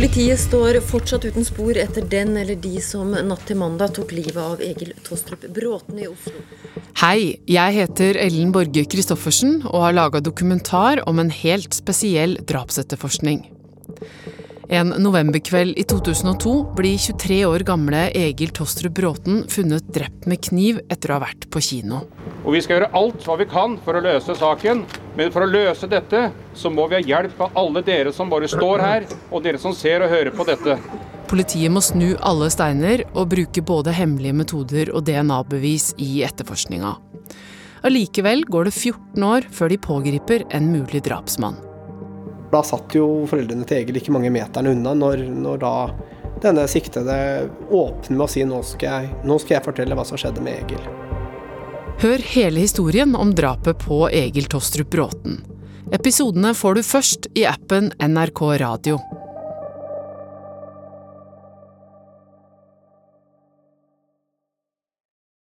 Politiet står fortsatt uten spor etter den eller de som natt til mandag tok livet av Egil Tostrup Bråten i Oslo. Hei, jeg heter Ellen Borge Christoffersen og har laga dokumentar om en helt spesiell drapsetterforskning. En novemberkveld i 2002 blir 23 år gamle Egil Tostrup Bråten funnet drept med kniv etter å ha vært på kino. Og Vi skal gjøre alt hva vi kan for å løse saken, men for å løse dette så må vi ha hjelp av alle dere som bare står her, og dere som ser og hører på dette. Politiet må snu alle steiner og bruke både hemmelige metoder og DNA-bevis i etterforskninga. Allikevel går det 14 år før de pågriper en mulig drapsmann. Da satt jo foreldrene til Egil ikke mange meterne unna når, når da denne siktede åpner med å si nå skal, jeg, nå skal jeg fortelle hva som skjedde med Egil. Hør hele historien om drapet på Egil Tostrup Bråten. Episodene får du først i appen NRK Radio.